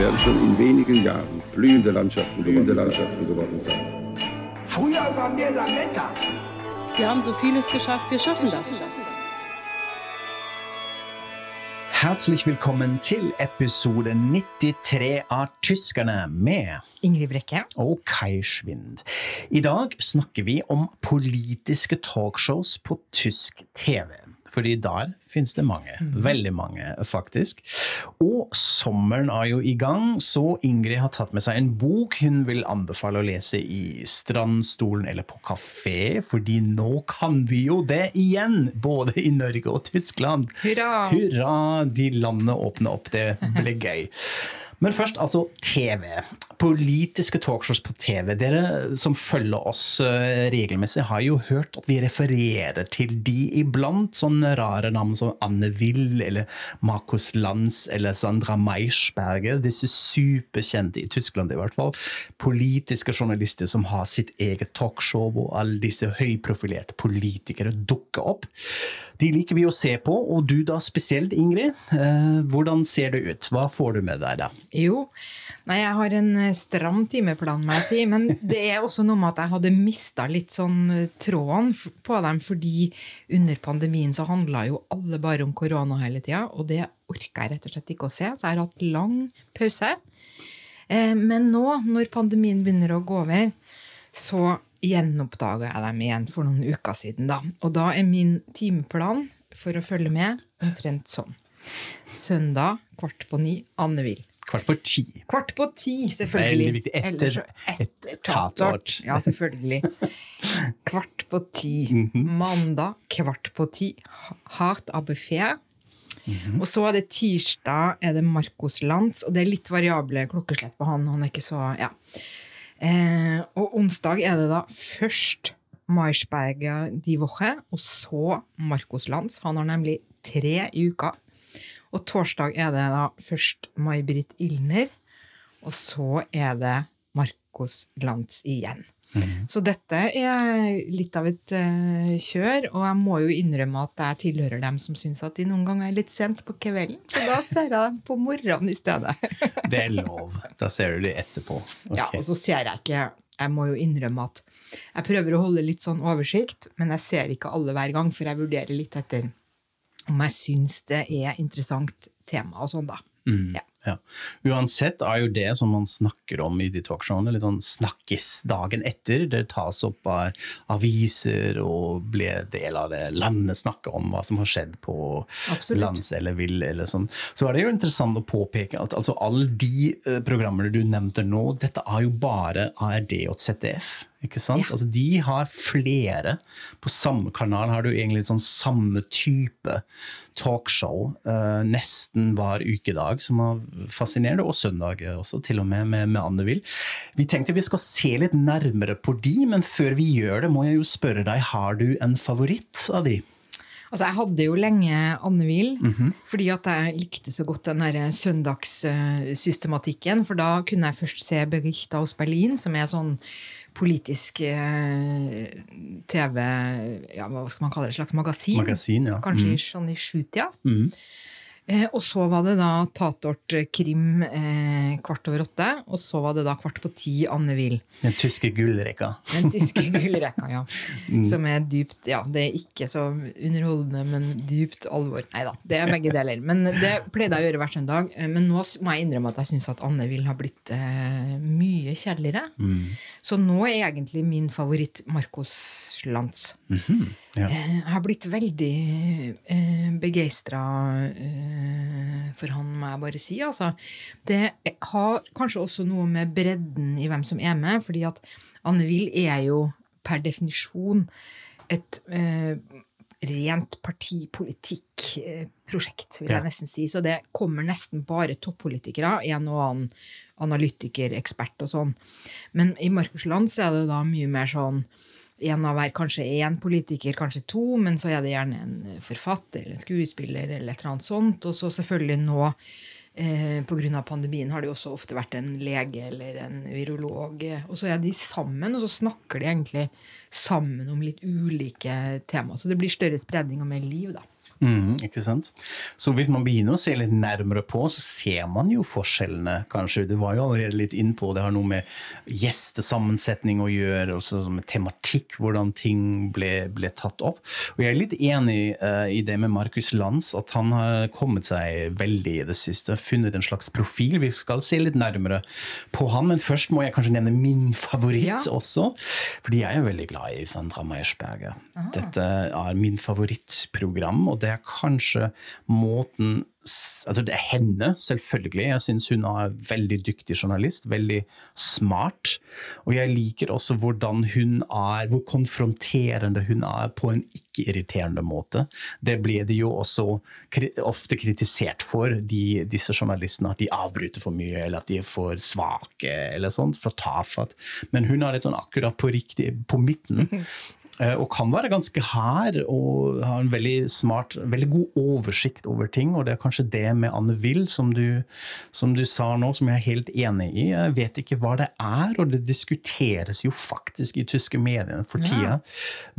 Werden schon in wenigen Jahren blühende Landschaften, blühende Landschaften geworden sein. Früher waren wir Lametta. Wir haben so vieles geschafft, wir schaffen das. Herzlich velkommen til episode 93 av Tyskerne med Ingrid Brekke. og Kai Schwind. I dag snakker vi om politiske talkshows på tysk TV. Fordi der finnes det mange. Veldig mange, faktisk. Og sommeren er jo i gang, så Ingrid har tatt med seg en bok hun vil anbefale å lese i strandstolen eller på kafé, fordi nå kan vi jo det igjen! Både i Norge og Tyskland. Hurra! Hurra! De landene åpner opp. Det ble gøy. Men først, altså TV. Politiske talkshows på TV. Dere som følger oss eh, regelmessig, har jo hørt at vi refererer til de iblant. Sånne rare navn som Anne Will eller Markus Lanz eller Sandra Meisberger. Disse superkjente, i Tyskland i hvert fall, politiske journalister som har sitt eget talkshow, hvor alle disse høyprofilerte politikere dukker opp. De liker vi å se på, og du da spesielt, Ingrid. Eh, hvordan ser det ut? Hva får du med deg da? Jo, nei, jeg har en eh, stram timeplan, må jeg si. Men det er også noe med at jeg hadde mista litt sånn eh, tråden på dem, fordi under pandemien så handla jo alle bare om korona hele tida, og det orka jeg rett og slett ikke å se. Så jeg har hatt lang pause. Men nå, når pandemien begynner å gå over, så gjenoppdaga jeg dem igjen for noen uker siden. Da. Og da er min timeplan for å følge med omtrent sånn. Søndag kvart på ni, Anne Will. Kvart på ti. Kvart på ti, selvfølgelig. Veldig viktig. Etter- etter etter tatort. Ja, selvfølgelig. Kvart på ti. Mhm. Mandag kvart på ti. Hardt aber fair. Mhm. Og så er det tirsdag er det Marcos Lanz, og det er litt variable klokkeslett på han. Han er ikke så Ja. Eh, og onsdag er det da først Maischberger Die Woche, og så Marcos Lanz. Han har nemlig tre i uka. Og torsdag er det da først May-Britt Ilner, og så er det Marcos Lanz igjen. Så dette er litt av et uh, kjør, og jeg må jo innrømme at jeg tilhører dem som syns at de noen ganger er litt sent på kvelden, så da ser jeg dem på morgenen i stedet. Det er lov. Da ser du de etterpå. Okay. Ja, og så ser jeg ikke Jeg må jo innrømme at jeg prøver å holde litt sånn oversikt, men jeg ser ikke alle hver gang, for jeg vurderer litt etter om jeg syns det er interessant tema og sånn, da. Ja. Ja. Uansett er jo det som man snakker om i de talkshowene, litt sånn snakkes dagen etter. Det tas opp av aviser og blir del av det landet snakker om hva som har skjedd på Absolutt. lands eller vill eller sånn. Så er det jo interessant å påpeke at altså, alle de eh, programmene du nevnte nå, dette er jo bare ARD og ZDF. Ikke sant? Ja. Altså, de har flere. På samme kanal har du egentlig sånn samme type talkshow uh, nesten hver ukedag, som er fascinerende, og søndag også, til og med med, med Anne Will. Vi tenkte vi skal se litt nærmere på de, men før vi gjør det, må jeg jo spørre deg, har du en favoritt av de? Altså, jeg hadde jo lenge Anne Will, -hmm. fordi at jeg likte så godt den der søndagssystematikken. For da kunne jeg først se Berichta hos Berlin, som er sånn politisk eh, TV ja, Hva skal man kalle det? Et slags magasin? Magasin, ja. Kanskje mm. sånn i sjutida. Mhm. Eh, og så var det da Tatort eh, Krim eh, kvart over åtte, og så var det da kvart på ti Anne Will. Den tyske gullrekka. Den tyske gullrekka, ja. Mm. Som er dypt Ja, det er ikke så underholdende, men dypt alvor. Nei da, det er begge deler. Men det pleide jeg å gjøre hver søndag. Eh, Men nå må jeg innrømme at jeg syns at Anne Will har blitt eh, mye kjedeligere. Mm. Så nå er egentlig min favoritt Marcos Lanz. -hmm. Ja. Jeg har blitt veldig eh, begeistra eh, for han, må jeg bare si. Altså, det har kanskje også noe med bredden i hvem som er med, fordi at Anne Will er jo per definisjon et eh, rent partipolitikkprosjekt, vil jeg Ja. nesten si. Så det kommer nesten bare toppolitikere, en og annen analytiker, ekspert og sånn. Men i Markus Land så er det da mye mer sånn en av hver, kanskje én politiker, kanskje to, men så er det gjerne en forfatter eller en skuespiller eller et eller annet sånt. Og så selvfølgelig nå, eh, pga. pandemien, har det jo også ofte vært en lege eller en virolog. Og så er de sammen, og så snakker de egentlig sammen om litt ulike tema. Så det blir større spredning og mer liv, da. Mhm, ikke sant? Så hvis man begynner å se litt nærmere på, så ser man jo forskjellene, kanskje. Du var jo allerede litt innpå. det har noe med gjestesammensetning å gjøre, og så med tematikk, hvordan ting ble, ble tatt opp. Og jeg er litt enig uh, i det med Markus Lanz, at han har kommet seg veldig i det siste. Funnet en slags profil. Vi skal se litt nærmere på han, men først må jeg kanskje nevne min favoritt Ja. også. Fordi jeg er veldig glad i Sandra Meyersberger. Dette er min favorittprogram, og det er kanskje måten Altså det er henne, selvfølgelig. Jeg syns hun er veldig dyktig journalist. Veldig smart. Og jeg liker også hvordan hun er, hvor konfronterende hun er på en ikke-irriterende måte. Det ble det jo også ofte kritisert for, de, disse journalistene. At de avbryter for mye, eller at de er for svake, eller sånt. For tafatt. Men hun er litt sånn akkurat på, riktig, på midten. Eh, Og kan være ganske her og har en veldig smart, veldig god oversikt over ting. Og det er kanskje det med Anne Will som du, som du sa nå, som jeg er helt enig i. Jeg vet ikke hva det er, og det diskuteres jo faktisk i tyske medier for tida.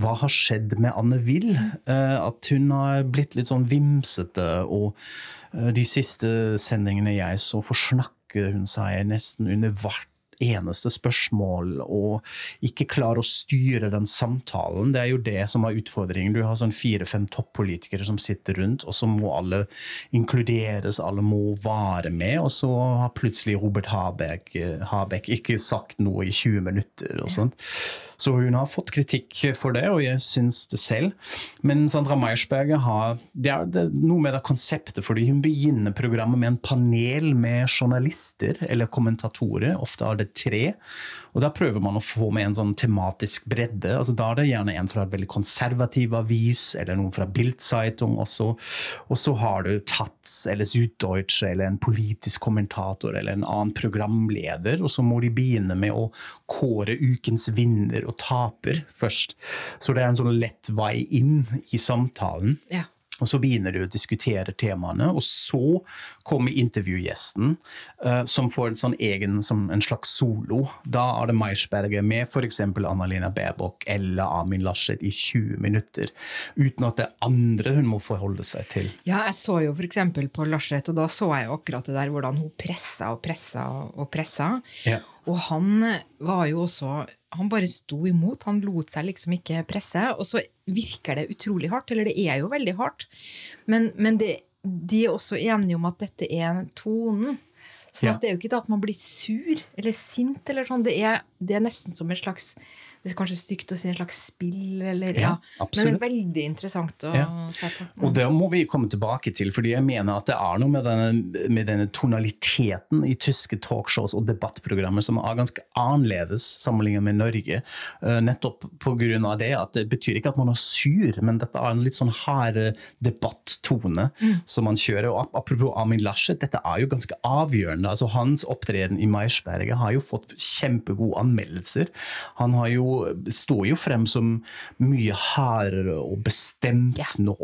Hva har skjedd med Anne Will? Eh, At hun har blitt litt sånn vimsete, og eh, de siste sendingene jeg så, forsnakker hun seg nesten under hvert eneste spørsmål og ikke klare å styre den samtalen. Det er jo det som er utfordringen. Du har sånn fire-fem toppolitikere som sitter rundt, og så må alle inkluderes, alle må være med. Og så har plutselig Robert Habeck, eh, Habeck ikke sagt noe i 20 minutter. og sånt. Så hun har fått kritikk for det, og jeg syns det selv. Men Sandra Meyersberger har Det er, det er noe med det konseptet, fordi hun begynner programmet med en panel med journalister eller kommentatorer. Ofte er det tre. Og da prøver man å få med en sånn tematisk bredde. altså Da er det gjerne en fra et veldig konservativ avis, eller noen fra Bildzeitung også. Og så har du Taz eller Süddeutsche eller en politisk kommentator eller en annen programleder, og så må de begynne med å kåre ukens vinner og taper først. Så det er en sånn lett vei inn i samtalen. Ja. Og så begynner du å diskutere temaene, og så kommer intervjugjesten, uh, som får en sånn egen, som en slags solo. Da er det Meyersberger med f.eks. Anna-Lena Baerbock eller Amin Laschet i 20 minutter, uten at det er andre hun må forholde seg til. Ja, jeg så jo f.eks. på Larseth, og da så jeg jo akkurat det der hvordan hun pressa og pressa og pressa. Ja. Og han var jo også Han bare sto imot. Han lot seg liksom ikke presse. Og så virker det utrolig hardt. Eller det er jo veldig hardt. Men, men det, de er også enige om at dette er tonen. Så Ja. at det er jo ikke det at man blir sur eller sint eller sånn. Det er, det er nesten som en slags Det er kanskje stygt å si en slags spill, eller Ja, ja. Men det er veldig interessant å Ja. se på. Og det må vi komme tilbake til, fordi jeg mener at det er noe med denne, med denne tonaliteten i tyske talkshows og debattprogrammer som er ganske annerledes sammenlignet med Norge. Uh, Nettopp pga. det at det betyr ikke at man er sur, men dette er en litt sånn hard debattone som man kjører. Og ap- apropos Amin Laschet, dette er jo ganske avgjørende. Altså Hans opptreden i Meyersberger har jo fått kjempegode anmeldelser. Han har jo, står jo frem som mye hardere og bestemt yeah. nå,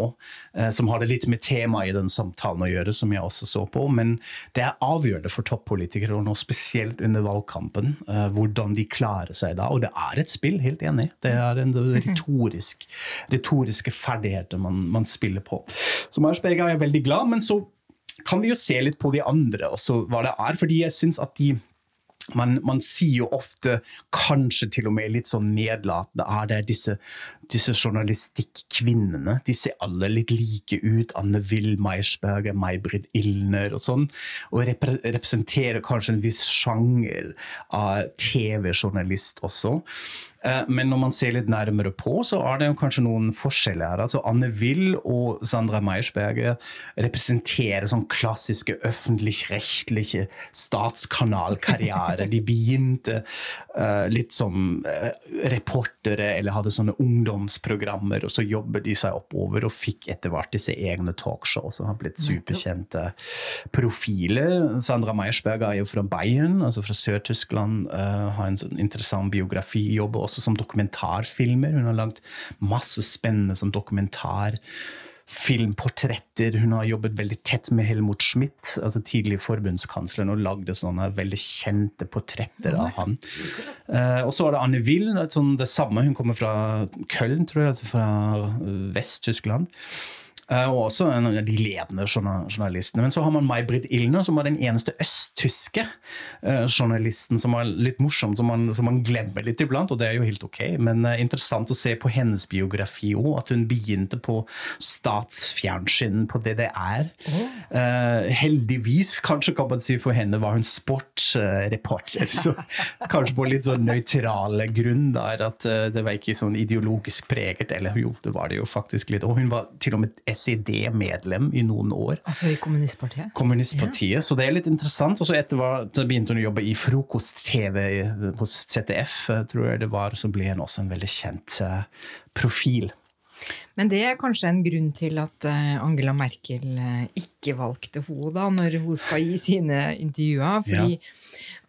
eh, som har det litt med temaet i den samtalen å gjøre, som jeg også så på. Men det er avgjørende for toppolitikere, og nå spesielt under valgkampen, eh, hvordan de klarer seg da. Og det er et spill, helt enig. Det er en retorisk, retoriske ferdigheter man, man spiller på. Så Meyersberger er jeg veldig glad, men så kan vi jo se litt på de andre også, hva det er. Fordi jeg syns at de man, man sier jo ofte, kanskje til og med litt sånn nedlatende, ah, det disse, disse journalistikkvinnene. De ser alle litt like ut. Anne Will Meyersberger, May-Britt Ilner og sånn. Og repre representerer kanskje en viss sjanger av TV-journalist også. Eh, Men når man ser litt nærmere på, så er det jo kanskje noen forskjeller her. Altså Anne Will og Sandra Meyersberger representerer sånn klassiske øffentlich-rechtliche statskanalkarriere. De begynte uh, litt som uh, reportere eller hadde sånne ungdomsprogrammer, og så jobber de seg oppover og fikk etter hvert disse egne talkshow som har blitt superkjente profiler. Sandra Meyersberg er jo fra Bayern, altså fra Sør-Tyskland. uh, har en sånn interessant biografi. Jobber også som dokumentarfilmer. Hun har lagd masse spennende som dokumentar filmportretter. Hun har jobbet veldig tett med Helmut Schmidt, altså tidligere forbundskansleren, og lagde sånne veldig kjente portretter av han. Uh, og så er det Anne Will, sånn det samme. Hun kommer fra Köln, tror jeg, altså fra Vest-Tyskland. Eh, og også en av de ledende journalistene. Men så har man May-Britt Illner, som var den eneste østtyske eh, journalisten som var litt morsom, som man, som man glemmer litt iblant, og det er jo helt ok. Men eh, interessant å se på hennes biografi òg, at hun begynte på statsfjernsyn på DDR. Oh. heldigvis, kanskje kan man si for henne, var hun sportsreporter. så kanskje på litt sånn nøytral grunn der, at det var ikke sånn ideologisk preget. Eller jo, det var det jo faktisk litt. Og hun var til og med SED-medlem i noen år. Altså i kommunistpartiet? Kommunistpartiet, så det er litt interessant. Og så etter hvert begynte hun å jobbe i frokost-TV hos ZDF, eh, tror jeg det var. Så ble hun også en veldig kjent eh, profil. Men det er kanskje en grunn til at eh, Angela Merkel eh, ikke valgte henne da, når hun skal gi sine intervjuer. Fordi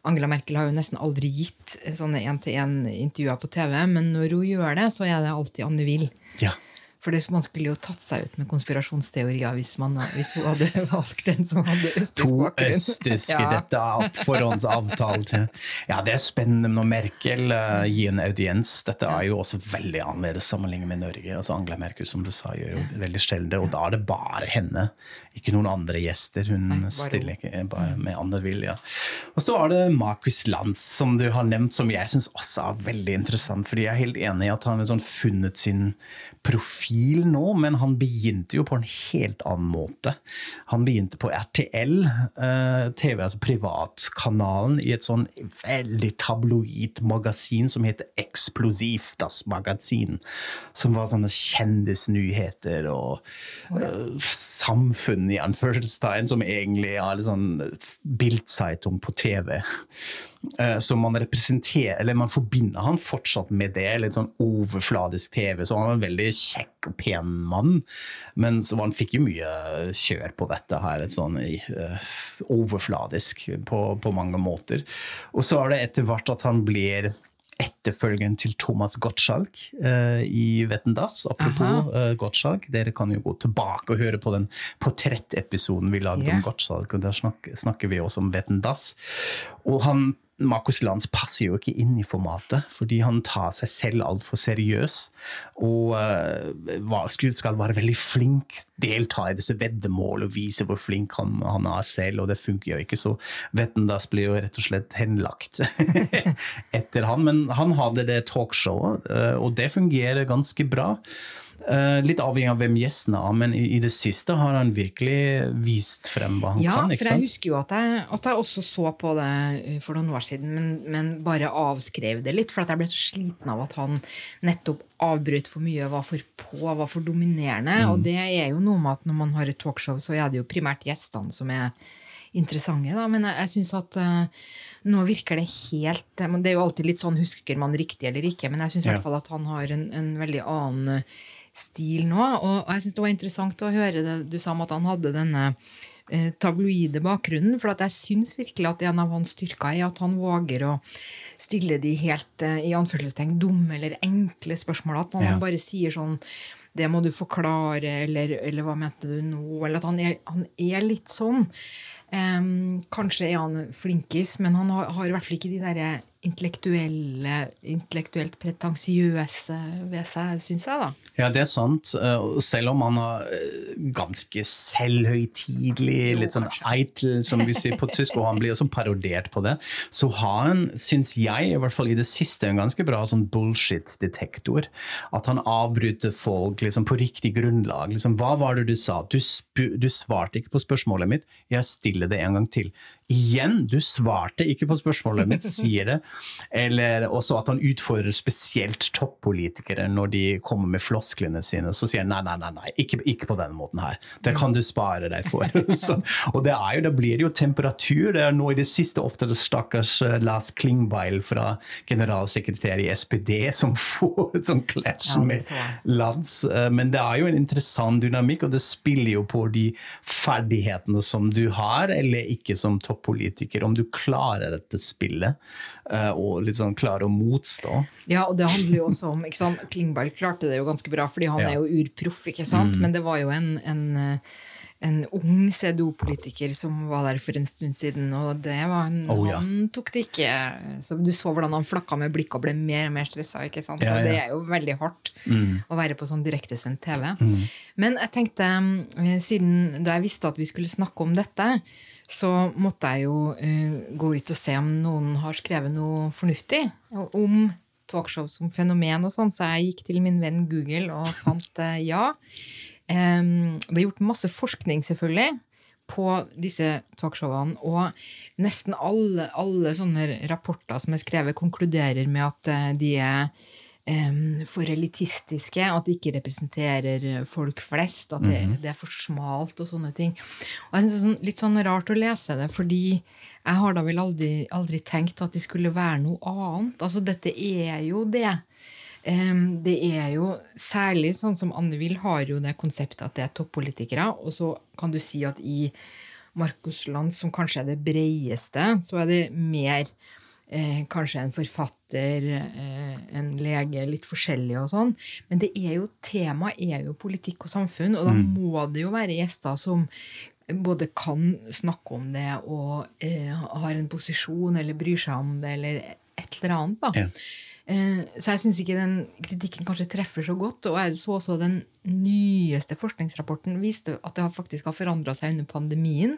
Angela Merkel har jo nesten aldri gitt eh, sånne én-til-én-intervjuer på TV, men når hun gjør det, så er det alltid Anne Will. Ja. For det, man skulle jo tatt seg ut med konspirasjonsteorier hvis, man, hvis hun hadde valgt en som hadde østtysk To bakgrunn. østtyske, Ja. dette er forhåndsavtalt. Ja, det er spennende når Merkel uh, gir en audiens. Dette er jo også veldig annerledes sammenlignet med Norge. Altså Angela Merkel, som du sa, gjør jo veldig sjelden det, og da er det bare henne. Ikke noen andre gjester. Hun Nei, stiller ikke bare med Anne Will, ja. Og så er det Marcus Lanz, som du har nevnt, som jeg syns også er veldig interessant. fordi jeg er helt enig i at han har sånn funnet sin profil nå, men han begynte jo på en helt annen måte. Han begynte på RTL, eh, TV, altså privatkanalen, i et sånn veldig tabloid magasin som heter Eksplosiv, Das Magasin. Som var sånne kjendisnyheter og eh, samfunn, i anførselstegn, som egentlig er litt sånn Bildzeitung på TV. Eh, Så man representerer, eller man forbinder han fortsatt med det, litt sånn overfladisk TV. Så han var en veldig kjekk og pen mann, men så han fikk jo mye kjør på dette her, litt sånn uh, overfladisk på, på mange måter. Og så er det etter hvert at han blir etterfølgeren til Thomas Gottschalk uh, i Wetten Das. Apropos uh, Gottschalk, dere kan jo gå tilbake og høre på den portrettepisoden vi lagde yeah. om Gottschalk, og der snakker, snakker vi også om Wetten Das. Og han, Markus Lanz passer jo ikke inn i formatet, fordi han tar seg selv altfor seriøs. Og uh, skal være veldig flink, delta i disse veddemål og vise hvor flink han, han er selv, og det funker jo ikke. Så Vettendas blir jo rett og slett henlagt etter han. Men han hadde det talkshowet, uh, og det fungerer ganske bra. Eh, Litt avhengig av hvem gjestene er, men i i det siste har han virkelig vist frem hva han Ja, kan. for jeg husker jo at jeg, at jeg også så på det eh, for noen år siden, men, men bare avskrev det litt, for at jeg ble så sliten av at han nettopp avbrøt for mye, var for på, var for dominerende. Mm. Og det er jo noe med at når man har et talkshow, så er det jo primært gjestene som er interessante. Da. Men jeg, jeg syns at uh, nå virker det helt Det er jo alltid litt sånn husker man riktig eller ikke, men jeg syns i hvert fall at han har en, en veldig annen stil nå. Og, jeg syns det var interessant å høre det du sa om at han hadde denne eh, tabloide bakgrunnen. For at jeg syns virkelig at en av hans styrker er at han våger å stille de helt eh, i anførselstegn dumme eller enkle spørsmåla. At han Ja. bare sier sånn det må du forklare, eller, eller hva mente du nå? Eller at han er, han er litt sånn. Um, kanskje er han flinkis, men han har, har i hvert fall ikke de der intellektuelle, intellektuelt pretensiøse ved seg, syns jeg, da. Ja, det er sant. Eh, Selv om han er eh, ganske selvhøytidelig, litt sånn eitel, som vi sier på tysk, og han blir også parodert på det, så har han, syns jeg, i hvert fall i det siste, en ganske bra sånn bullshit-detektor. At han avbryter folk liksom på riktig grunnlag. Liksom, hva var det du sa? Du, du svarte ikke på spørsmålet mitt, jeg stiller det en gang til. Igjen, du svarte ikke på spørsmålet mitt, sier det. Eller også at han utfordrer spesielt toppolitikere når de kommer med flosklene sine. Så sier han nei, nei, nei, nei ikke, ikke, på denne måten her. Det kan du spare deg for. så, og det er jo, da blir det jo temperatur. Det er nå i det siste ofte det stakkars eh, Lars Klingbeil fra generalsekretær i SPD som får et sånt clash med lands. Eh, men det er jo en interessant dynamikk, og det spiller jo på de ferdighetene som du har, eller ikke som toppolitiker toppolitiker, om du klarer dette spillet uh, og sånn klarer å motstå. Ja, og det handler jo også om ikke sant? Klingberg klarte det jo ganske bra, fordi han ja. er jo urproff, ikke sant? Mm. Men det var jo en, en en ung CDO-politiker som var der for en stund siden, og det var en, oh, ja. han tok det ikke Så du så hvordan han flakka med blikket og ble mer og mer stressa. Ja, ja. Og det er jo veldig hardt mm. å være på sånn direktesendt TV. Mm. Men jeg tenkte, eh, siden da jeg visste at vi skulle snakke om dette, så måtte jeg jo uh, gå ut og se om noen har skrevet noe fornuftig om talkshow som fenomen og sånn, så jeg gikk til min venn Google og fant uh, ja. Um, det er gjort masse forskning, selvfølgelig, på disse talkshowene. Og nesten alle, alle sånne rapporter som er skrevet, konkluderer med at uh, de er for elitistiske, at de ikke representerer folk flest, at det, -hmm. det er for smalt og sånne ting. Og jeg synes det er sånn, litt sånn rart å lese det, fordi jeg har da vel aldri, aldri tenkt at de skulle være noe annet. Altså, dette er jo det. Det er jo særlig sånn som Anne Will har jo det konseptet at det er toppolitikere. Og så kan du si at i Markus Land, som kanskje er det breieste, så er det mer Eh, kanskje en forfatter, eh, en lege, litt forskjellig og sånn. Men det er jo, temaet er jo politikk og samfunn, og da mm. må det jo være gjester som både kan snakke om det og eh, har en posisjon eller bryr seg om det, eller et eller annet. da. Ja. Eh, så jeg syns ikke den kritikken kanskje treffer så godt. Og jeg så også den nyeste forskningsrapporten viste at det faktisk har forandra seg under pandemien.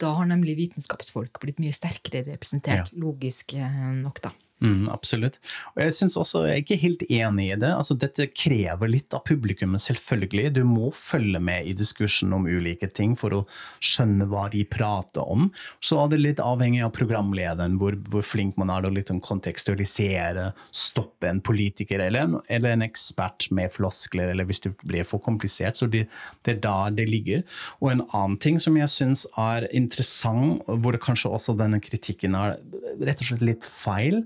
Da har nemlig vitenskapsfolk blitt mye sterkere representert, ja. logisk eh, nok, da. Mm, absolutt. Og jeg synes også, jeg er ikke helt enig i det. Altså, dette krever litt av publikummet, selvfølgelig. Du må følge med i diskursen om ulike ting for å skjønne hva de prater om. Så er det litt avhengig av programlederen, hvor, hvor flink man er til å liksom kontekstualisere, stoppe en politiker eller en, eller en, ekspert med floskler, eller hvis det blir for komplisert. Så det, det er da det ligger. Og en annen ting som jeg syns er interessant, hvor kanskje også denne kritikken er rett og slett litt feil,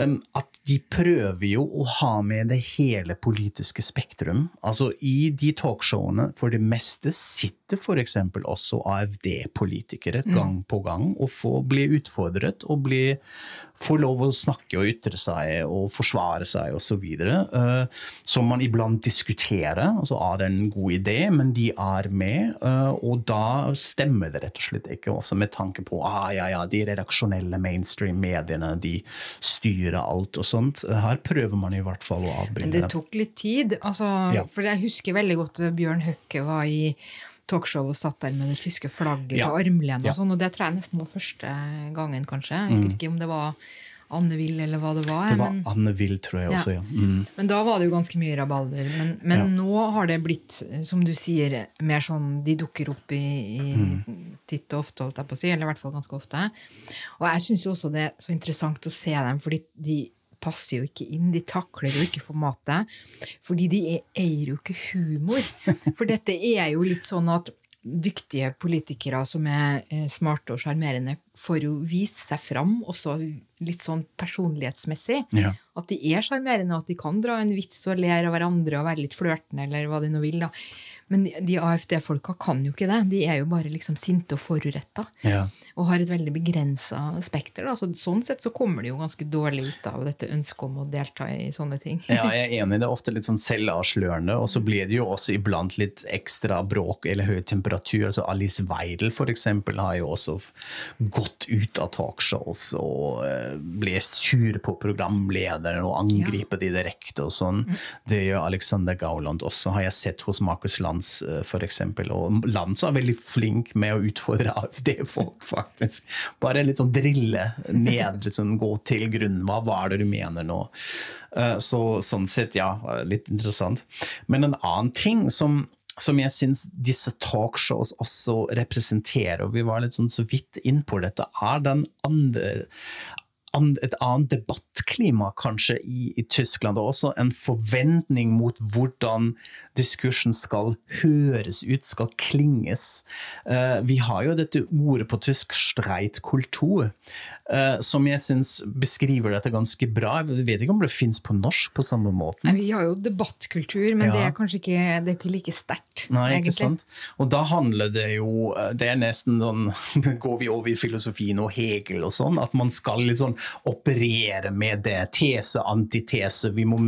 at de prøver jo å ha med det hele politiske spektrum. Altså I de talkshowene for det meste sitter f.eks. også AFD-politikere mm. gang på gang og får, blir utfordret og blir, får lov å snakke og ytre seg og forsvare seg osv. Uh, som man iblant diskuterer. altså Er det en god idé? Men de er med, uh, og da stemmer det rett og slett ikke. Også med tanke på ah, ja, ja, de redaksjonelle mainstream-mediene de styrer alt og sånt. Her prøver man i hvert fall å avbringe det. Men det tok litt tid. Altså, ja. For jeg husker veldig godt Bjørn Høkke var i talkshow og satt der med det tyske flagget ja. på armlenet. Og, sånn, og det tror jeg nesten var første gangen, kanskje. Jeg husker mm. ikke om det var Anne Will, eller hva det var. Det var men, Anne Will, tror jeg også, ja. Mm. Men da var det jo ganske mye rabalder. Men, men ja. nå har det blitt, som du sier, mer sånn De dukker opp i, i mm. titt og ofte, holdt jeg på å si. Eller i hvert fall ganske ofte. Og jeg syns jo også det er så interessant å se dem, fordi de passer jo ikke inn. De takler jo ikke formatet. Fordi de eier jo ikke humor. For dette er jo litt sånn at dyktige politikere som er eh, smarte og sjarmerende, får jo vise seg fram, også litt sånn personlighetsmessig. Ja. At de er sjarmerende, at de kan dra en vits og ler av hverandre og være litt flørtende, eller hva de nå vil. da. Men de AFD-folka kan jo ikke det. De er jo bare liksom sinte og foruretta. Ja. Og har et veldig begrensa spekter. Da. Så sånn sett så kommer de jo ganske dårlig ut av dette ønsket om å delta i sånne ting. ja, jeg er enig. Det er ofte litt sånn selvavslørende. Og så blir det jo også iblant litt ekstra bråk eller høy temperatur. Altså Alice Weidel for eksempel har jo også gått ut av talkshows og uh, ble sur på programlederen og angriper ja. de direkte og sånn. Mm. Det gjør Alexander Gauland også, har jeg sett hos Markus Land Lands eh, f.eks. Og som er veldig flink med å utfordre AFD-folk, faktisk. Bare litt sånn drille ned, litt sånn gå til grunnen. Hva er det du mener nå? Eh, så sånn sett, ja, litt interessant. Men en annen ting som som jeg syns disse talkshows også representerer, og vi var litt sånn så vidt inn på dette, er den andre an- et annet debattklima kanskje i, i Tyskland, og også en forventning mot hvordan diskursen skal høres ut, skal klinges. Uh, vi har jo dette ordet på tysk, streitkultur, uh, som jeg syns beskriver dette ganske bra. Jeg vet ikke om det fins på norsk på samme måte. Nei, vi har jo debattkultur, men Ja. det er kanskje ikke, det er ikke like sterkt. Nei, ikke egentlig. sant? Og da handler det jo Det er nesten sånn Går vi over i filosofien og Hegel og sånn, at man skal litt sånn operere med det. Tese, antitese. Vi må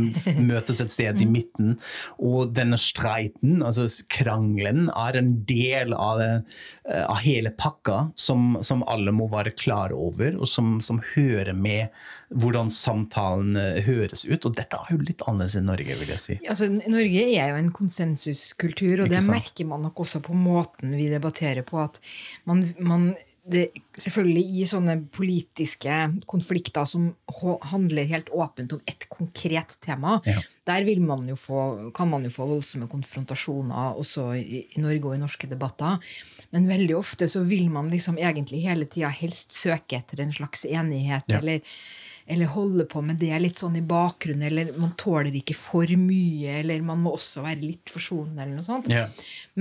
møtes et sted i midten. Og denne streiten, altså krangelen, er en del av, eh, av hele pakka som, som alle må være klar over, og som, som hører med hvordan samtalen eh, høres ut. Og dette er jo litt annerledes enn Norge, vil jeg si. Altså, Norge er jo en konsensuskultur, og det merker man nok også på måten vi debatterer på. at man, man det, Selvfølgelig i sånne politiske konflikter som handler helt åpent om ett konkret tema, Ja. der vil man jo få, kan man jo få voldsomme konfrontasjoner også i, i Norge og i norske debatter. Men veldig ofte så vil man liksom egentlig hele tida helst søke etter en slags enighet, Ja. eller eller holde på med det litt sånn i bakgrunnen, eller man tåler ikke for mye, eller man må også være litt forsonende, eller noe sånt. Yeah.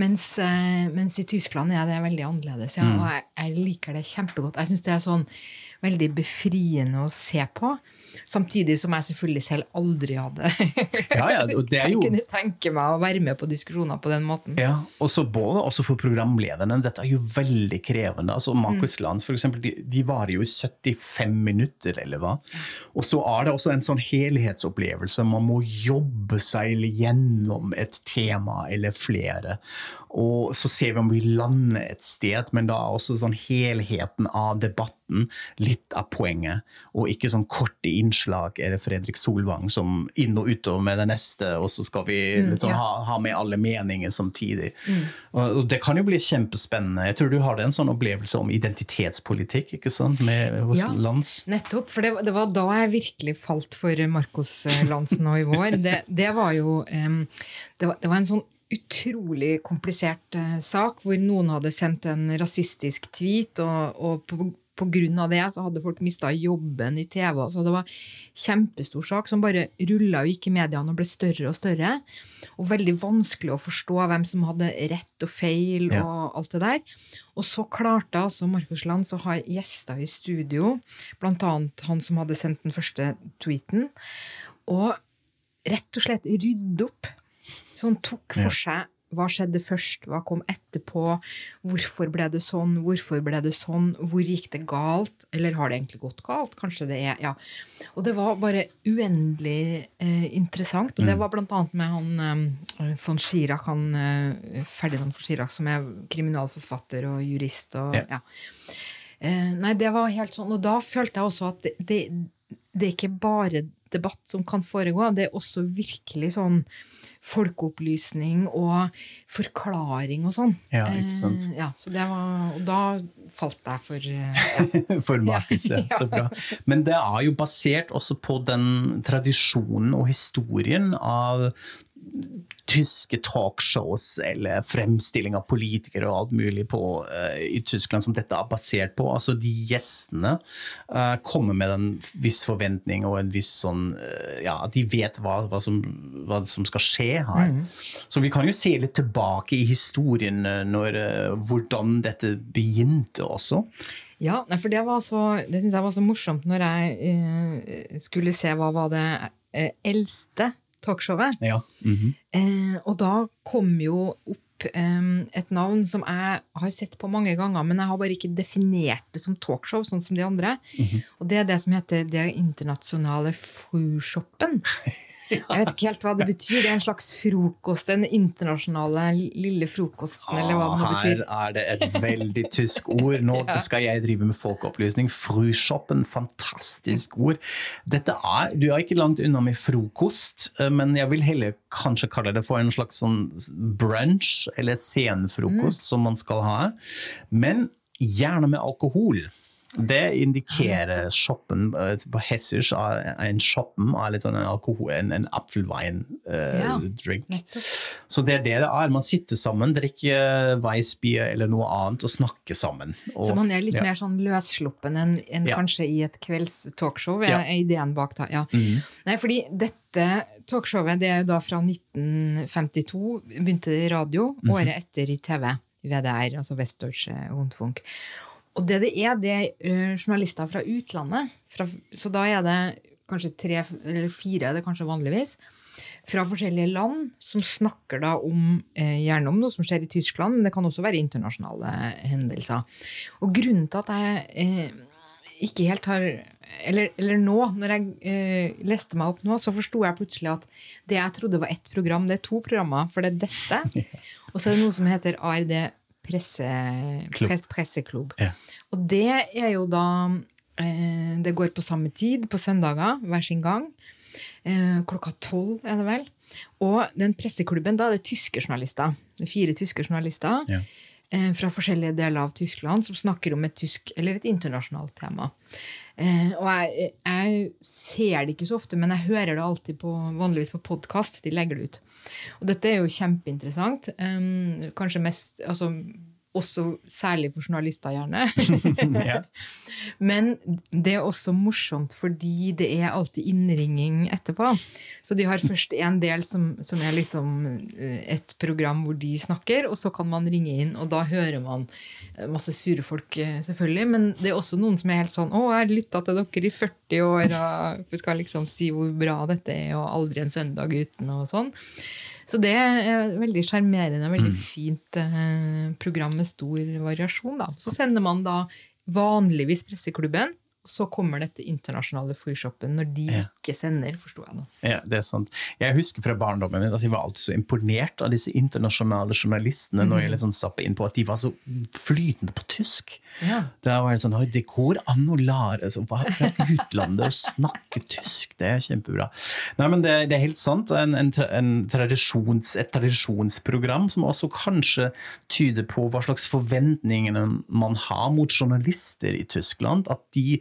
Mens, eh, mens i Tyskland er det veldig annerledes, ja, og jeg, jeg liker det kjempegodt. Jeg syns det er sånn veldig befriende å se på, samtidig som jeg selvfølgelig selv aldri hadde Ja, ja, og det er jo kunne tenke meg å være med på diskusjoner på den måten. Ja, og så både også for programlederne. Dette er jo veldig krevende. altså Markus Lanz for eksempel, de, de varer jo i 75 minutter, eller hva. Og så er det også en sånn helhetsopplevelse. Man må jobbe seg gjennom et tema eller flere. Og så ser vi om vi lander et sted, men da er også sånn helheten av debatten litt av poenget. Og ikke sånn korte innslag er det Fredrik Solvang som inn og utover med det neste, og så skal vi liksom, mm, ja. ha, ha med alle meninger samtidig. Og og det kan jo bli kjempespennende. Jeg tror du hadde en sånn opplevelse om identitetspolitikk ikke sant, med, hos Ja. Lands. Nettopp, for det, det var da jeg virkelig falt for Marcos Lands Lanz nå i vår. Det, det var jo um, det, var, det var en sånn utrolig komplisert eh, sak, hvor noen hadde sendt en rasistisk tweet, og, og på, av det så hadde folk mista jobben i TV. Så det var kjempestor sak som bare rulla og gikk i mediene og ble større og større. Og veldig vanskelig å forstå hvem som hadde rett og feil Ja. og alt det der. Og så klarte altså Markus Lanz å ha gjester i studio, annet han som hadde sendt den første tweeten, og rett og slett rydde opp. Så han tok for seg hva skjedde først, hva kom etterpå, hvorfor ble det sånn, hvorfor ble det sånn, hvor gikk det galt, eller har det egentlig gått galt? Kanskje det er Ja. Og det var bare uendelig eh, interessant, og det var blant annet med han eh, von Schirach, han eh, Ferdinand von Schirach, som er kriminalforfatter og jurist og Ja. ja. Eh, nei, det var helt sånn, og da følte jeg også at det, det, det er ikke bare debatt som kan foregå, det er også virkelig sånn folkeopplysning og forklaring og sånn. Ja, ikke sant. Eh, ja, så det var, og da falt jeg for ja. For Markus, ja. Så bra. Men det er jo basert også på den tradisjonen og historien av tyske talkshows eller fremstilling av politikere og alt mulig på, uh, i Tyskland som dette er basert på. Altså De gjestene uh, kommer med en viss forventning og en viss sånn uh, Ja, de vet hva, hva, som, hva som skal skje her. Så vi kan jo se litt tilbake i historien når, hvordan dette begynte også. Ja, for det var så Det syns jeg var så morsomt når jeg skulle se hva var det eldste talkshowet. Ja. Mhm. Eh, og da kom jo opp eh, et navn som jeg har sett på mange ganger, men jeg har bare ikke definert det som talkshow, sånn som de andre. Og det er det som heter Det internasjonale Frushoppen. Jeg vet ikke helt hva det betyr. Det er en slags frokost, den internasjonale lille frokosten, eller hva det nå betyr. Her er det et veldig tysk ord. Nå skal jeg drive med folkeopplysning. Frushoppen, fantastisk ord. Dette er, du er ikke langt unna med frokost, eh, men jeg vil heller kanskje kalle det for en slags sånn brunch, eller senfrokost, som man skal ha. Men gjerne med alkohol. Det indikerer shoppen eh, på Hessisch er en shoppen er litt sånn en alkohol, en, en apfelwein-drink. nettopp. Så det er det det er. Man sitter sammen, drikker Weissbier eller noe annet og snakker sammen. Og, Så man er litt ja. mer sånn løssluppen enn enn Ja. kanskje i et kveldstalkshow, er Mhm. er ideen bak da Ja. Nei, fordi dette talkshowet det er jo da fra 1952, begynte det i radio, Mhm. året etter i TV, VDR, altså Westdeutsche Rundfunk. Og det det er, det er eh, journalister fra utlandet. Fra, så da er det kanskje tre eller fire, det er kanskje vanligvis, fra forskjellige land som snakker da om, eh, gjerne om noe som skjer i Tyskland, men det kan også være internasjonale hendelser. Og grunnen til at jeg eh, ikke helt har Eller, eller nå, når jeg eh, leste meg opp nå, så forsto jeg plutselig at det jeg trodde var ett program, det er to programmer. For det er dette, og så er det noe som heter ARD presse, press, Presseklubb. Ja. Og det er jo da eh, Det går på samme tid, på søndager, hver sin gang. Eh, klokka tolv, er det vel. Og den presseklubben, da er det tyske journalister. Det er fire tyske journalister Ja. eh, fra forskjellige deler av Tyskland som snakker om et tysk eller et internasjonalt tema. Eh, og jeg, jeg ser det ikke så ofte, men jeg hører det alltid på, vanligvis på podkast. De legger det ut. Og dette er jo kjempeinteressant. Kanskje mest altså, også særlig for journalister, gjerne. Ja. Men det er også morsomt fordi det er alltid innringing etterpå. Så de har først en del som, som er liksom eh, et program hvor de snakker, og så kan man ringe inn, og da hører man eh, masse sure folk, eh, selvfølgelig. Men det er også noen som er helt sånn 'Å, jeg har lytta til dere i 40 år', og vi skal liksom si hvor bra dette er, og 'aldri en søndag uten', og sånn. Så det er veldig sjarmerende, veldig fint eh, program med stor variasjon. Da. Så sender man da vanligvis presseklubben, og så kommer dette internasjonale fryshoppen når de Ja. ikke sender, forsto jeg nå. Ja, det er sant. Jeg husker fra barndommen min at jeg var alltid så imponert av disse internasjonale journalistene når jeg liksom zappa inn på at de var så flytende på tysk. Ja. Da var det sånn Det går an å lære altså, fra utlandet å snakke tysk. Det er kjempebra. Nei, men det, det er helt sant. En, en, en tradisjons, et tradisjonsprogram som også kanskje tyder på hva slags forventninger man har mot journalister i Tyskland. At de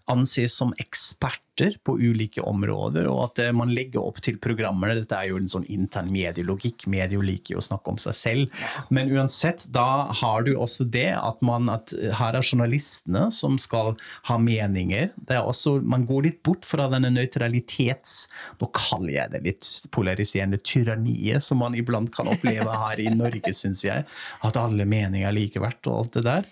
anses som eksperter på ulike områder, og at eh, man legger opp til programmene. Dette er jo en sånn intern medielogikk. Medier liker jo å snakke om seg selv. Men uansett, da har du også det at, man, at her er journalistene som skal ha meninger. Det er også, man går litt bort fra denne nøytralitets... Nå kaller jeg det litt polariserende tyranniet som man iblant kan oppleve her i Norge, syns jeg. At alle meninger er like verdt og alt det der.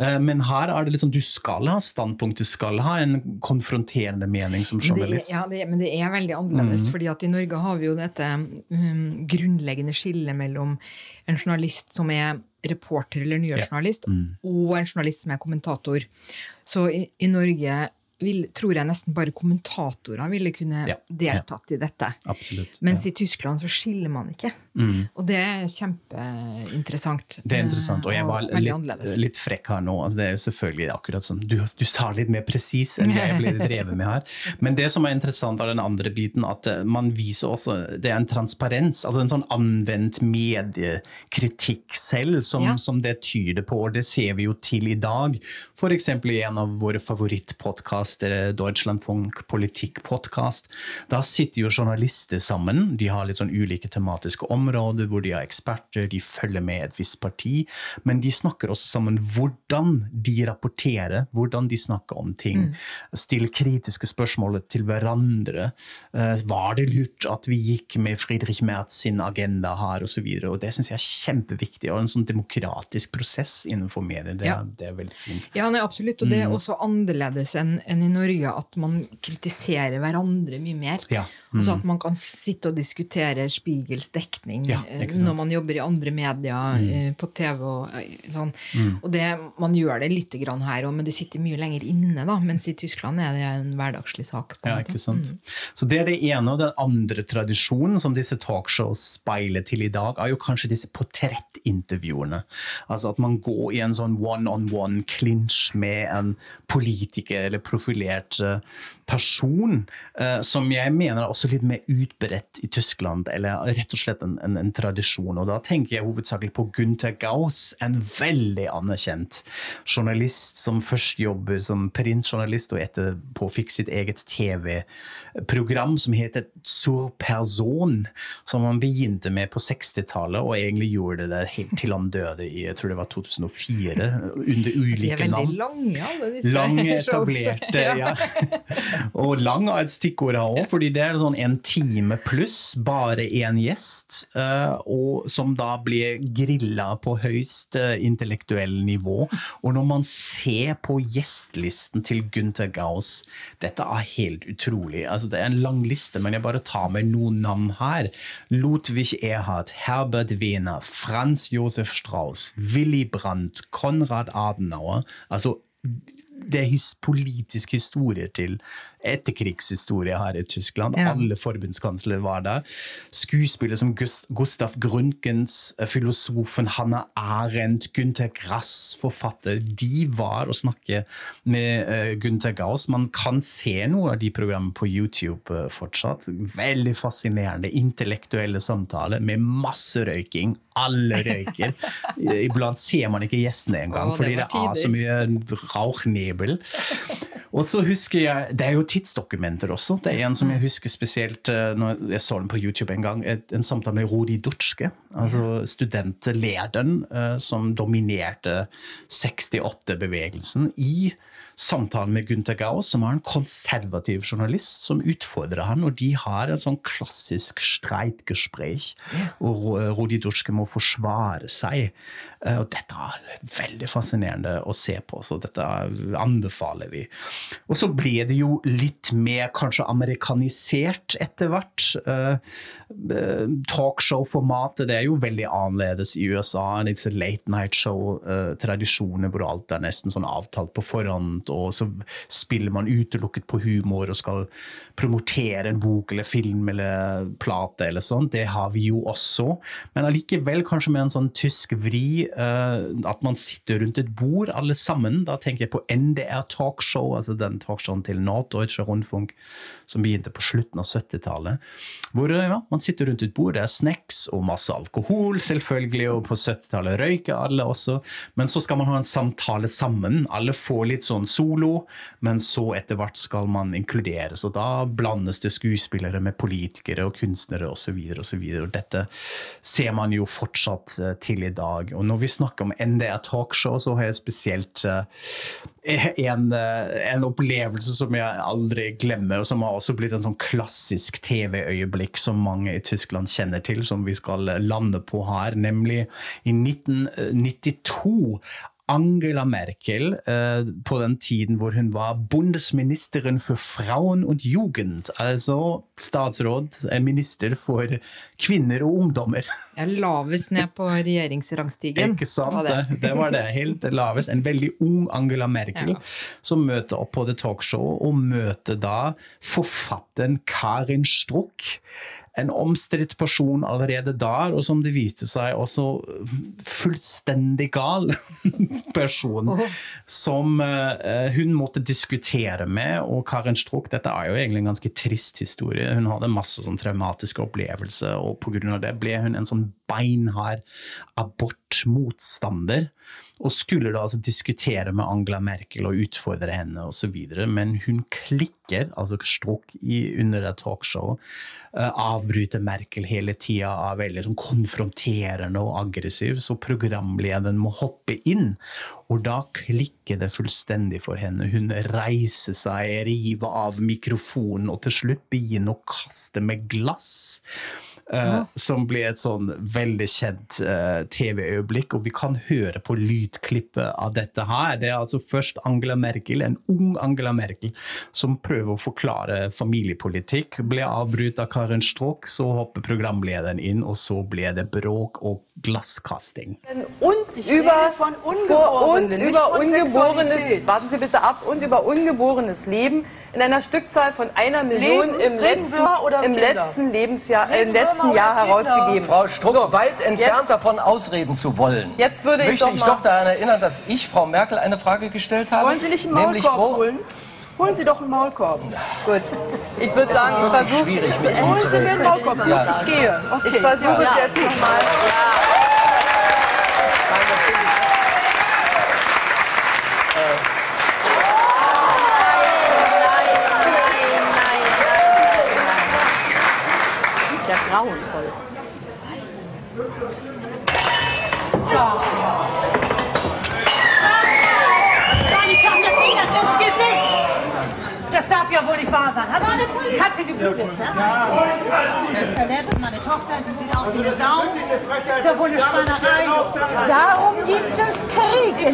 Eh, Men her er det liksom, du skal ha standpunkt, du skal ha en konfronterende mening som det, journalist. ja, det, men det er veldig annerledes, fordi at i Norge har vi jo dette um, grunnleggende skillet mellom en journalist som er reporter eller nyhetsjournalist, og en journalist som er kommentator. Så i, i Norge vil, tror jeg nesten bare kommentatorer ville kunne Ja, deltatt i dette. Absolutt. Mens ja. i Tyskland så skiller man ikke. Og det er kjempeinteressant. Det er interessant, og jeg var og litt, litt frekk her nå. Altså, det er jo selvfølgelig akkurat som du, du sa litt mer presis enn det jeg ble drevet med her. Men det som er interessant av den andre biten, at eh, man viser også Det er en transparens, altså en sånn anvendt mediekritikk selv, som, Ja. som det tyder på. Og det ser vi jo til i dag. F.eks. i en av våre favorittpodkaster, Deutschlandfunk Politikk-podkast. Da sitter jo journalister sammen. De har litt sånn ulike tematiske områder hvor de har eksperter, de følger med et visst parti. Men de snakker også sammen hvordan de rapporterer, hvordan de snakker om ting. Stiller kritiske spørsmål til hverandre. Eh, Var det lurt at vi gikk med Friedrich Merz sin agenda her, osv.? Og det syns jeg er kjempeviktig. og en sånn demokratisk prosess innenfor medier. Det, Ja. det er veldig fint. Ja, nei, absolutt. Og det Mm. er også annerledes enn enn i Norge at man kritiserer hverandre mye mer. Ja. Mm. Altså at man kan sitte og diskutere Spiegels dekning Ja, eh. Mm. når man jobber i andre medier, mm. på TV og sånn. sånn. Og det, man gjør det lite grann her òg, men det sitter mye lenger inne, da. Mens i Tyskland er det en hverdagslig sak. Ja, ikke sant? Så det er det ene. Og den andre tradisjonen som disse talkshows speiler til i dag, er jo kanskje disse portrettintervjuene. Altså at man går i en sånn one-on-one clinch med en politiker eller profilert eh, person, eh, som jeg mener er også litt mer utbredt i Tyskland, eller rett og slett en, en, en tradisjon. Og da tenker jeg hovedsakelig på Gunther Gauss, en veldig anerkjent journalist som først jobber som printjournalist, og etterpå fikk sitt eget TV-program som heter Zur Person, som han begynte med på 60-tallet, og egentlig gjorde det helt til han døde i jeg tror det var 2004, under De ulike er veldig navn. lange, alle disse Lange, etablerte, ja. Og lang er et stikkord her òg, fordi det er sånn en time pluss, bare én gjest, eh, og som da blir grilla på høyst eh, intellektuell nivå. Og når man ser på gjestelisten til Gunther Gauss, dette er helt utrolig. Altså, det er en lang liste, men jeg bare tar med noen navn her. Ludwig Erhard, Herbert Wehner, Franz Josef Strauss, Willy Brandt, Konrad Adenauer. Altså det er his politiske historier til etterkrigshistorie her i Tyskland. Ja. Alle forbundskansler var der. Skuespillere som Gust Gustav Gründgens, eh, filosofen Hannah Arendt, Gunther Grass, forfatter, de var å snakke med uh, Gunther Gauss. Man kan se noe av de programmene på YouTube uh, fortsatt. Veldig fascinerende intellektuelle samtaler med masse røyking. Alle røyker. Iblant ser man ikke gjestene engang, fordi det er så mye rauchnebel. Og så husker jeg, Det er jo tidsdokumenter også. Det er en som jeg husker spesielt eh, når jeg så den på YouTube en gang. En samtale med Rudi Dutschke, altså studentlederen eh, som dominerte 68-bevegelsen, i samtalen med Gunther Gauss, som er en konservativ journalist, som utfordrer han, og de har en sånn klassisk streitgespräch, og Rudi Dutschke må forsvare seg. Eh, Og dette er veldig fascinerende å se på, så dette anbefaler vi. Og så ble det jo litt mer kanskje amerikanisert etter hvert. Eh, eh, Talkshow-formatet det er jo veldig annerledes i USA. Disse late night show-tradisjoner hvor alt er nesten sånn avtalt på forhånd, og så spiller man utelukket på humor og skal promotere en bok eller film eller plate eller sånn. Det har vi jo også. Men allikevel kanskje med en sånn tysk vri, at man sitter rundt et bord alle sammen. Da tenker jeg på NDR Talkshow, altså den talkshowen til Norddeutsche Rundfunk som begynte på slutten av 70-tallet. Hvor eh, ja, man sitter rundt et bord, det er snacks og masse alkohol, selvfølgelig, og på 70-tallet røyker alle også. Men så skal man ha en samtale sammen. Alle får litt sånn solo, men så etter hvert skal man inkluderes. Og da blandes det skuespillere med politikere og kunstnere osv. Og, så videre, og dette ser man jo fortsatt eh, til i dag. Og når vi snakker om NDR Talkshow, så har jeg spesielt eh, en, eh, en opplevelse som jeg aldri glemmer, og som har også blitt en sånn klassisk TV-øyeblikk som mange i Tyskland kjenner til, som vi skal lande på her, nemlig i 1992. Angela Merkel eh, på den tiden hvor hun var bondesministeren for Frauen und Jugend, altså statsråd, eh, minister for kvinner og ungdommer. Jeg er lavest ned på regjeringsrangstigen. Ikke sant? var Det. det. var det. Helt lavest. En veldig ung Angela Merkel Ja. som møter opp på The Talk Show, og møter da forfatteren Karin Struck. En omstridt person allerede der, og som det viste seg også fullstendig gal person. Som eh, hun måtte diskutere med. Og Karin Struck, dette er jo egentlig en ganske trist historie. Hun hadde masse sånn traumatiske opplevelser, og pga. det ble hun en sånn beinhard abortmotstander. Og skulle da altså diskutere med Angela Merkel og utfordre henne osv. Men hun klikker, altså Struck, i, under det talkshowet. Uh, avbryter Merkel hele tida, er veldig sånn konfronterende og aggressiv. Så programlederen må hoppe inn. Og da klikker det fullstendig for henne. Hun reiser seg, river av mikrofonen og til slutt begynner å kaste med glass. Eh, Som ble et sånn veldig kjent eh, TV-øyeblikk. Og vi kan høre på lydklippet av dette her. Det er altså først Angela Merkel, en ung Angela Merkel, som prøver å forklare familiepolitikk. Ble avbrutt av Karin Struck, så hopper programlederen inn, og så ble det bråk og glasskasting. und über, vor- und über ungeborenes, warten Sie bitte ab, und über ungeborenes Leben in einer Stückzahl von einer Million Leben, im letzten, im letzten Lebensjahr, äh, im Regenwürmer letzten Jahr herausgegeben. Frau Struck, So, weit entfernt jetzt- davon ausreden zu wollen. Jetzt würde ich möchte doch ich doch daran erinnern, dass ich Frau Merkel eine Frage gestellt habe. Wollen Sie nicht einen Maulkorb holen? Holen Sie doch einen Maulkorb. Gut. Ich würde sagen, ich versuche es. Holen Sie mir einen Maulkorb. Los, ich gehe. Ich versuche es jetzt nochmal. ist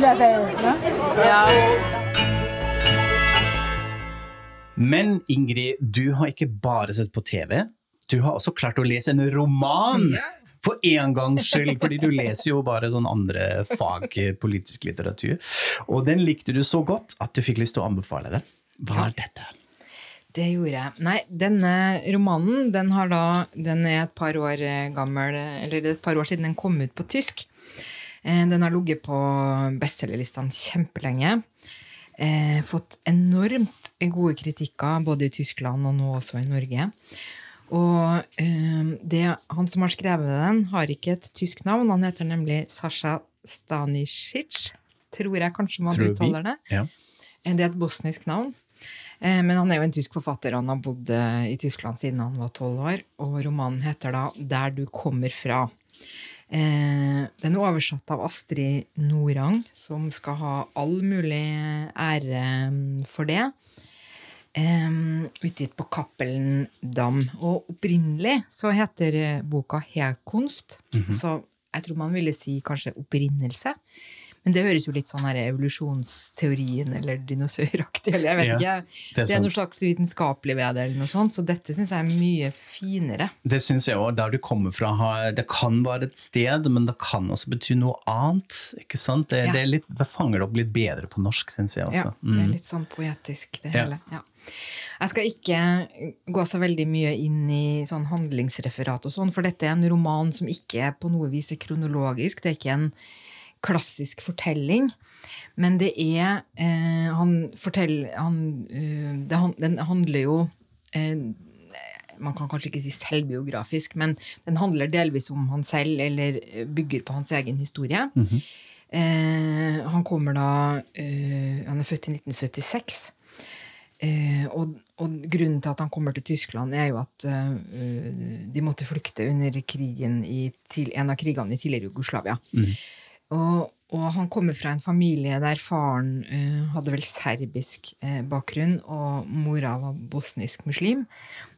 der Welt. Ne? Ja. Men Ingrid, du har ikke bare sett på TV. Du har også klart å lese en roman! For en gangs skyld, fordi du leser jo bare noen andre fag, eh, politisk litteratur. Og den likte du så godt at du fikk lyst til å anbefale det. Hva er dette? Det gjorde jeg. Nei, denne romanen den, har da, den er et par år eh, gammel, eller det er et par år siden den kom ut på tysk. Eh, Den har ligget på bestselgerlistene kjempelenge. Eh, fått enormt gode kritikker både i Tyskland og nå også i Norge. Og eh, det, han som har skrevet den, har ikke et tysk navn. Han heter nemlig Sasha Stanisic, tror jeg kanskje man Tror uttaler det. Ja. Det er et bosnisk navn. Eh, Men han er jo en tysk forfatter. Han har bodd i Tyskland siden han var tolv år. Og romanen heter da 'Der du kommer fra'. Eh, Den er oversatt av Astrid Norang, som skal ha all mulig ære mm, for det. Eh, Utgitt på Cappelen Dam. Og opprinnelig så heter eh, boka -hmm. Så jeg tror man ville si kanskje opprinnelse. Men det høres jo litt sånn her evolusjonsteorien eller dinosauraktig eller jeg vet Ja, ikke. det Det er er, noe slags vitenskapelig ved det, eller noe sånt. Så dette syns jeg er mye finere. Det syns jeg òg. Der du kommer fra, det kan være et sted, men det kan også bety noe annet. ikke sant? Det, Ja. det, er litt, det fanger det opp litt bedre på norsk, syns jeg. Også. Ja, det er Mm. litt sånn poetisk, det Ja. hele. Ja. Jeg skal ikke gå så veldig mye inn i sånn handlingsreferat og sånn, for dette er en roman som ikke på noe vis er kronologisk. Det er ikke en klassisk fortelling. Men det er eh, Han forteller han, uh, det, Den handler jo eh, man kan kanskje ikke si selvbiografisk, men den handler delvis om han selv, eller eh, bygger på hans egen historie. Eh, han kommer da eh, Han er født i 1976. Uh, og, og grunnen til at han kommer til Tyskland, er jo at uh, de måtte flykte under krigen i, til, en av krigene i tidligere Jugoslavia. Og, og han kommer fra en familie der faren uh, hadde vel serbisk uh, bakgrunn, og mora var bosnisk muslim.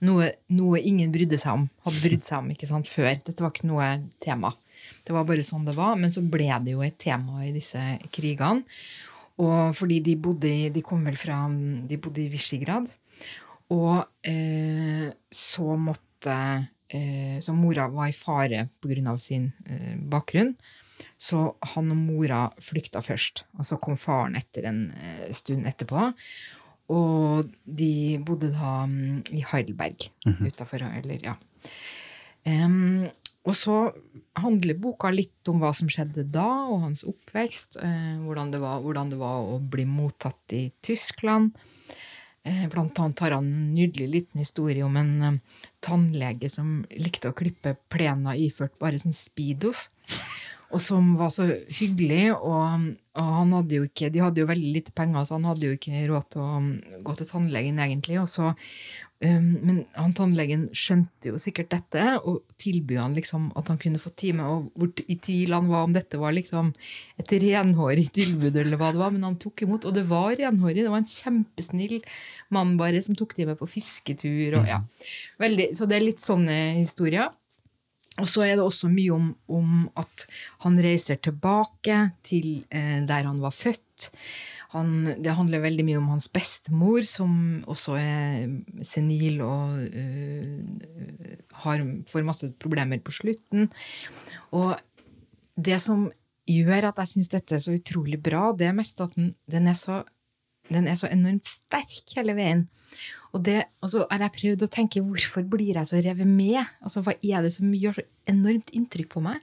Noe, noe ingen brydde seg om, hadde brydd seg om ikke sant, før. Dette var ikke noe tema. Det var bare sånn det var. Men så ble det jo et tema i disse krigene. Og fordi de bodde i De kom vel fra De bodde i Visegrad. Og eh, så måtte Så mora var i fare pga. sin bakgrunn. Så han og mora flykta først, og så kom faren etter en eh, stund etterpå. Og de bodde da mm, i Heidelberg utafor Eller, ja. Um, og så handler boka litt om hva som skjedde da, og hans oppvekst. Uh, hvordan, det var, hvordan det var å bli mottatt i Tyskland. Uh, blant annet har han en nydelig liten historie om en uh, tannlege som likte å klippe plena iført bare sånn speedos. Og som var så hyggelig, og, og han hadde jo ikke, de hadde jo veldig lite penger, så han hadde jo ikke råd til å um, gå til tannlegen, egentlig. Så, um, men han tannlegen skjønte jo sikkert dette, og tilbød han liksom at han kunne få time, og hvor i tvil han var om dette var liksom et renhårig tilbud, eller hva det var, men han tok imot, og det var renhårig. Det var en kjempesnill mann bare som tok time med på fisketur, og ja. Veldig, så det er litt sånne historier. Og så er det også mye om, om at han reiser tilbake til eh, der han var født. Han, det handler veldig mye om hans bestemor, som også er senil og uh, har, får masse problemer på slutten. Og det som gjør at jeg syns dette er så utrolig bra, det er mest at den, den, er, så, den er så enormt sterk hele veien. Og, det, og så har jeg prøvd å tenke hvorfor blir jeg så revet med? Altså, Hva er det som gjør så enormt inntrykk på meg?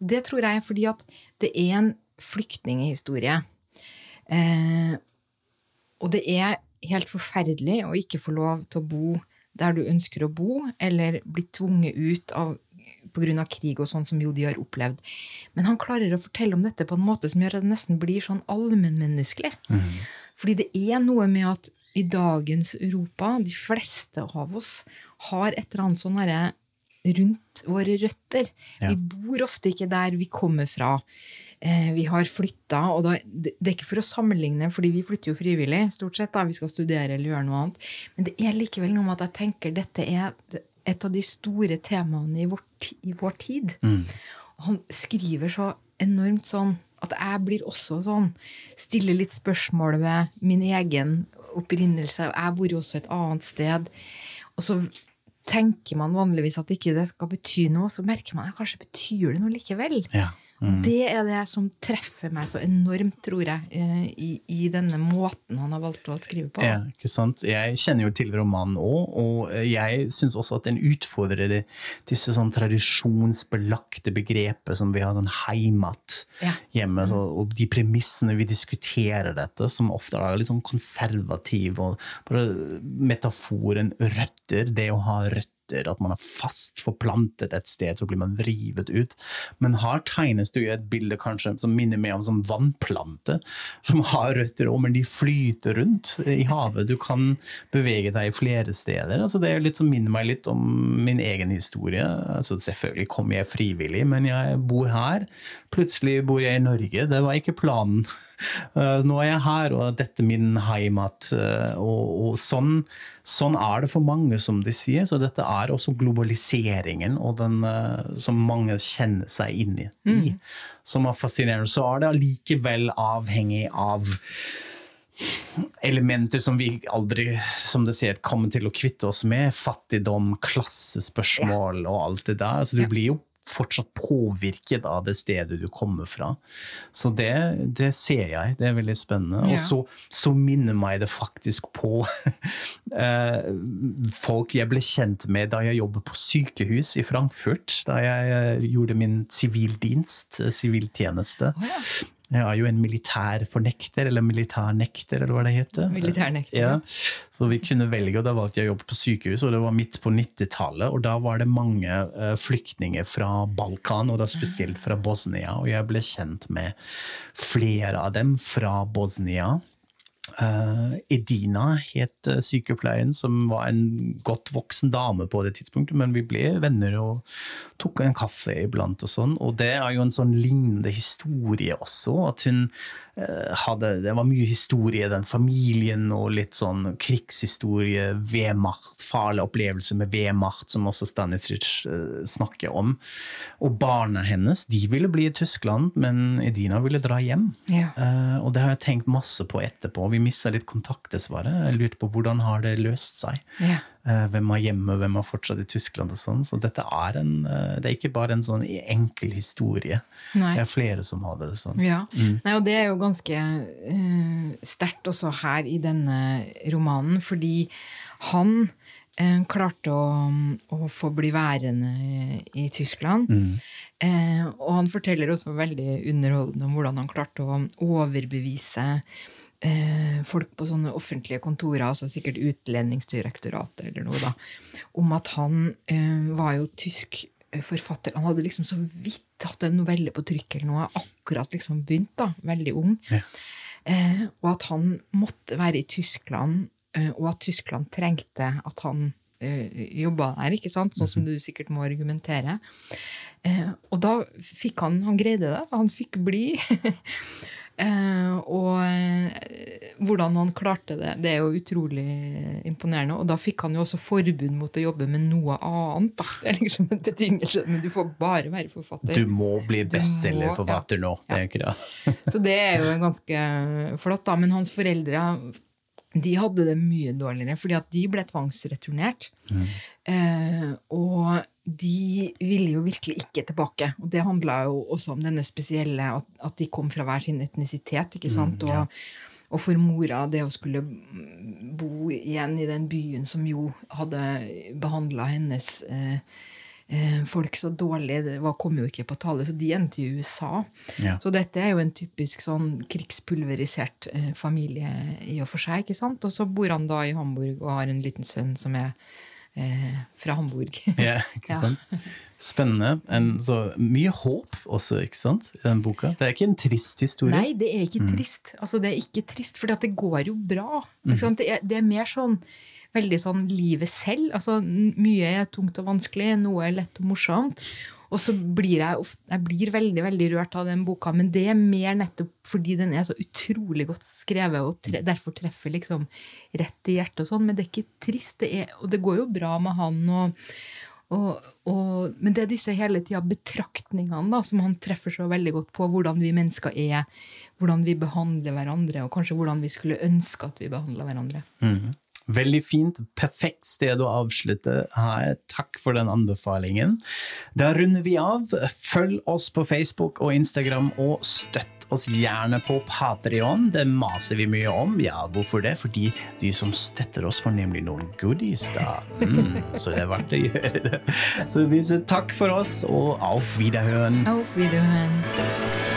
Og det tror jeg er fordi at det er en flyktninghistorie. Eh, og det er helt forferdelig å ikke få lov til å bo der du ønsker å bo, eller bli tvunget ut av pga. krig og sånn som jo de har opplevd. Men han klarer å fortelle om dette på en måte som gjør at det nesten blir sånn allmennmenneskelig. Fordi det er noe med at i dagens Europa, de fleste av oss, har et eller annet sånn herre rundt våre røtter. Ja. Vi bor ofte ikke der vi kommer fra. Eh, vi har flytta, og da, det det er ikke for å sammenligne, fordi vi flytter jo frivillig, stort sett. da, Vi skal studere eller gjøre noe annet. Men det er likevel noe med at jeg tenker dette er et av de store temaene i vår, i vår tid. Mm. han skriver så enormt sånn at jeg blir også sånn. Stiller litt spørsmål ved min egen opprinnelse. Jeg bor jo også et annet sted. Og så tenker man vanligvis at ikke det skal bety noe, så merker man at kanskje betyr det noe likevel. Ja. Mm. Det er det som treffer meg så enormt, tror jeg, eh, i, i denne måten han har valgt å skrive på. Ja, ikke sant? Jeg kjenner jo til romanen òg, og jeg syns også at den utfordrer det- disse sånn tradisjonsbelagte begrepet som vi har sånn heimat Ja. hjemme, så, og de premissene vi diskuterer dette, som ofte er litt sånn konservative, og bare metaforen røtter, det å ha røtter at man er fast forplantet et sted, så blir man vrivet ut. Men her tegnes det jo et bilde kanskje som minner mer om som vannplante, som har røtter òg, men de flyter rundt i havet. Du kan bevege deg flere steder. Altså det er litt som minner meg litt om min egen historie. Altså selvfølgelig kom jeg frivillig, men jeg bor her. Plutselig bor jeg i Norge. Det var ikke planen. Eh, Nå er jeg her, og dette er min heimat. eh, Og, og sånn, sånn er det for mange, som de sier. Så dette er også globaliseringen og den, eh, som mange kjenner seg inn i, Mm. som er fascinerende. Så er det allikevel avhengig av elementer som vi aldri som det sier, kommer til å kvitte oss med. Fattigdom, klassespørsmål og alt det der. Så du blir jo fortsatt påvirket av det stedet du kommer fra. Så det, det ser jeg. Det er veldig spennende. Ja. Og så, så minner meg det faktisk på eh, folk jeg ble kjent med da jeg jobbet på sykehus i Frankfurt. Da jeg eh, gjorde min sivildienst, Oh, siviltjeneste. Jeg er jo en militærfornekter, eller militærnekter, eller hva det heter. Militærnekter, Ja. Så vi kunne velge, og da valgte jeg å jobbe på sykehus, og det var midt på 90-tallet. Og da var det mange eh, flyktninger fra Balkan, og da spesielt fra Bosnia. Og jeg ble kjent med flere av dem fra Bosnia. Eh, Edina het eh, sykepleien, som var en godt voksen dame på det tidspunktet, men vi ble venner og tok en kaffe iblant og sånn. Og det er jo en sånn lignende historie også, at hun hadde Det var mye historie i den familien, og litt sånn krigshistorie, vedmakt, farlig opplevelse med vedmakt, som også Stanisic eh, snakker om. Og barna hennes, de ville bli i Tyskland, men Edina ville dra hjem. Ja. Eh, og det har jeg tenkt masse på etterpå. Vi mista litt kontakt, dessverre. Jeg lurte på hvordan har det løst seg. Ja. Eh, hvem er hjemme, hvem er fortsatt i Tyskland og sånn. Så dette er en, eh, det er ikke bare en sånn enkel historie. Nei. Det er flere som har det sånn. Ja. Mm. Nei, og det er jo ganske uh, sterkt også her i denne romanen, fordi han uh, klarte å, å få bli værende i Tyskland. Mm. Uh, og han forteller også veldig underholdende om hvordan han klarte å overbevise eh, folk på sånne offentlige kontorer, altså sikkert Utlendingsdirektoratet eller noe, da, om at han eh, var jo tysk forfatter. Han hadde liksom så vidt hatt en novelle på trykk eller noe, akkurat liksom begynt, da, veldig ung. Ja. Eh, og at han måtte være i Tyskland, eh, og at Tyskland trengte at han eh, jobba der, ikke sant? sånn som du sikkert må argumentere. Eh, og da fikk han Han greide det. Han fikk bli. eh, og eh, hvordan han klarte det, det er jo utrolig imponerende. Og da fikk han jo også forbud mot å jobbe med noe annet. Da. Det er liksom en betingelse, men du får bare være forfatter. Du må bli bestselgerforfatter ja, nå. Det er ikke det. Så det er jo ganske flott, da. Men hans foreldre de hadde det mye dårligere, fordi at de ble tvangsreturnert. Eh, og de ville jo virkelig ikke tilbake. Og det handla jo også om denne spesielle at, at de kom fra hver sin etnisitet. ikke sant? Mm, ja. Og, og for mora, det å skulle bo igjen i den byen som jo hadde behandla hennes eh, folk så dårlig. Det var, kom jo ikke på tale, så de endte i USA. Ja. Så dette er jo en typisk sånn krigspulverisert eh, familie i og for seg. ikke sant? Og så bor han da i Hamburg og har en liten sønn som er eh, fra Hamburg. Ja, ikke Ja. Spennende. En, så mye håp også, ikke sant, i den boka. Det er ikke en trist historie. Nei, det er ikke Mm. trist. Altså, det er ikke trist, for det går jo bra. Mm. Det, er, det er mer sånn veldig sånn livet selv. Altså, mye er tungt og vanskelig, noe er lett og morsomt. Og så blir jeg, ofte, jeg blir veldig veldig rørt av den boka, men det er mer nettopp fordi den er så utrolig godt skrevet, og tre, derfor treffer liksom rett i hjertet og sånn. Men det er ikke trist, det er, og det går jo bra med han. og og, og, men det er disse hele tida betraktningene da, som han treffer så veldig godt på. Hvordan vi mennesker er, hvordan vi behandler hverandre, og kanskje hvordan vi skulle ønske at vi behandla hverandre. Mhm. Veldig fint. Perfekt sted å avslutte her. Takk for den anbefalingen. Da runder vi av. Følg oss på Facebook og Instagram, og støtt oss gjerne på Patrion. Det maser vi mye om. Ja, hvorfor det? Fordi de som støtter oss, får nemlig noen goodies, da. Mm, så det er verdt å gjøre det. Så vi sier takk for oss, og auf Wiederhören. Auf Wiederhören.